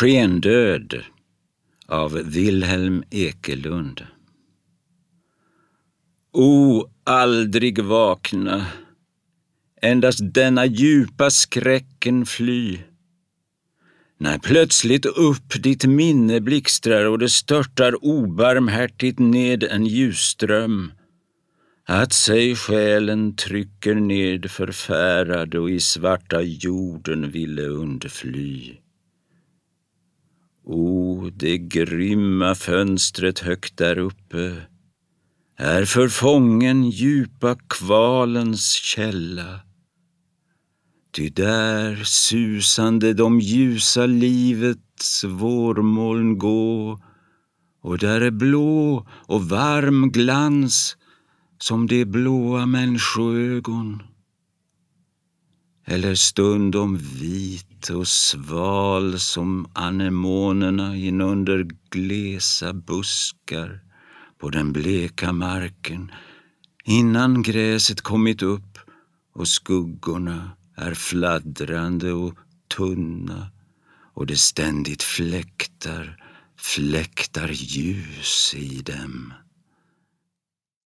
Skendöd av Wilhelm Ekelund. O, aldrig vakna, endast denna djupa skräcken fly. När plötsligt upp ditt minne blixtrar och det störtar obarmhärtigt ned en ljusström, att sig själen trycker ned förfärad och i svarta jorden ville undfly. O, det grymma fönstret högt där uppe är för fången djupa kvalens källa. Ty där susande de ljusa livets vårmoln gå och där är blå och varm glans som de blåa människoögon eller stundom vit och sval som anemonerna inunder glesa buskar på den bleka marken innan gräset kommit upp och skuggorna är fladdrande och tunna och det ständigt fläktar, fläktar ljus i dem.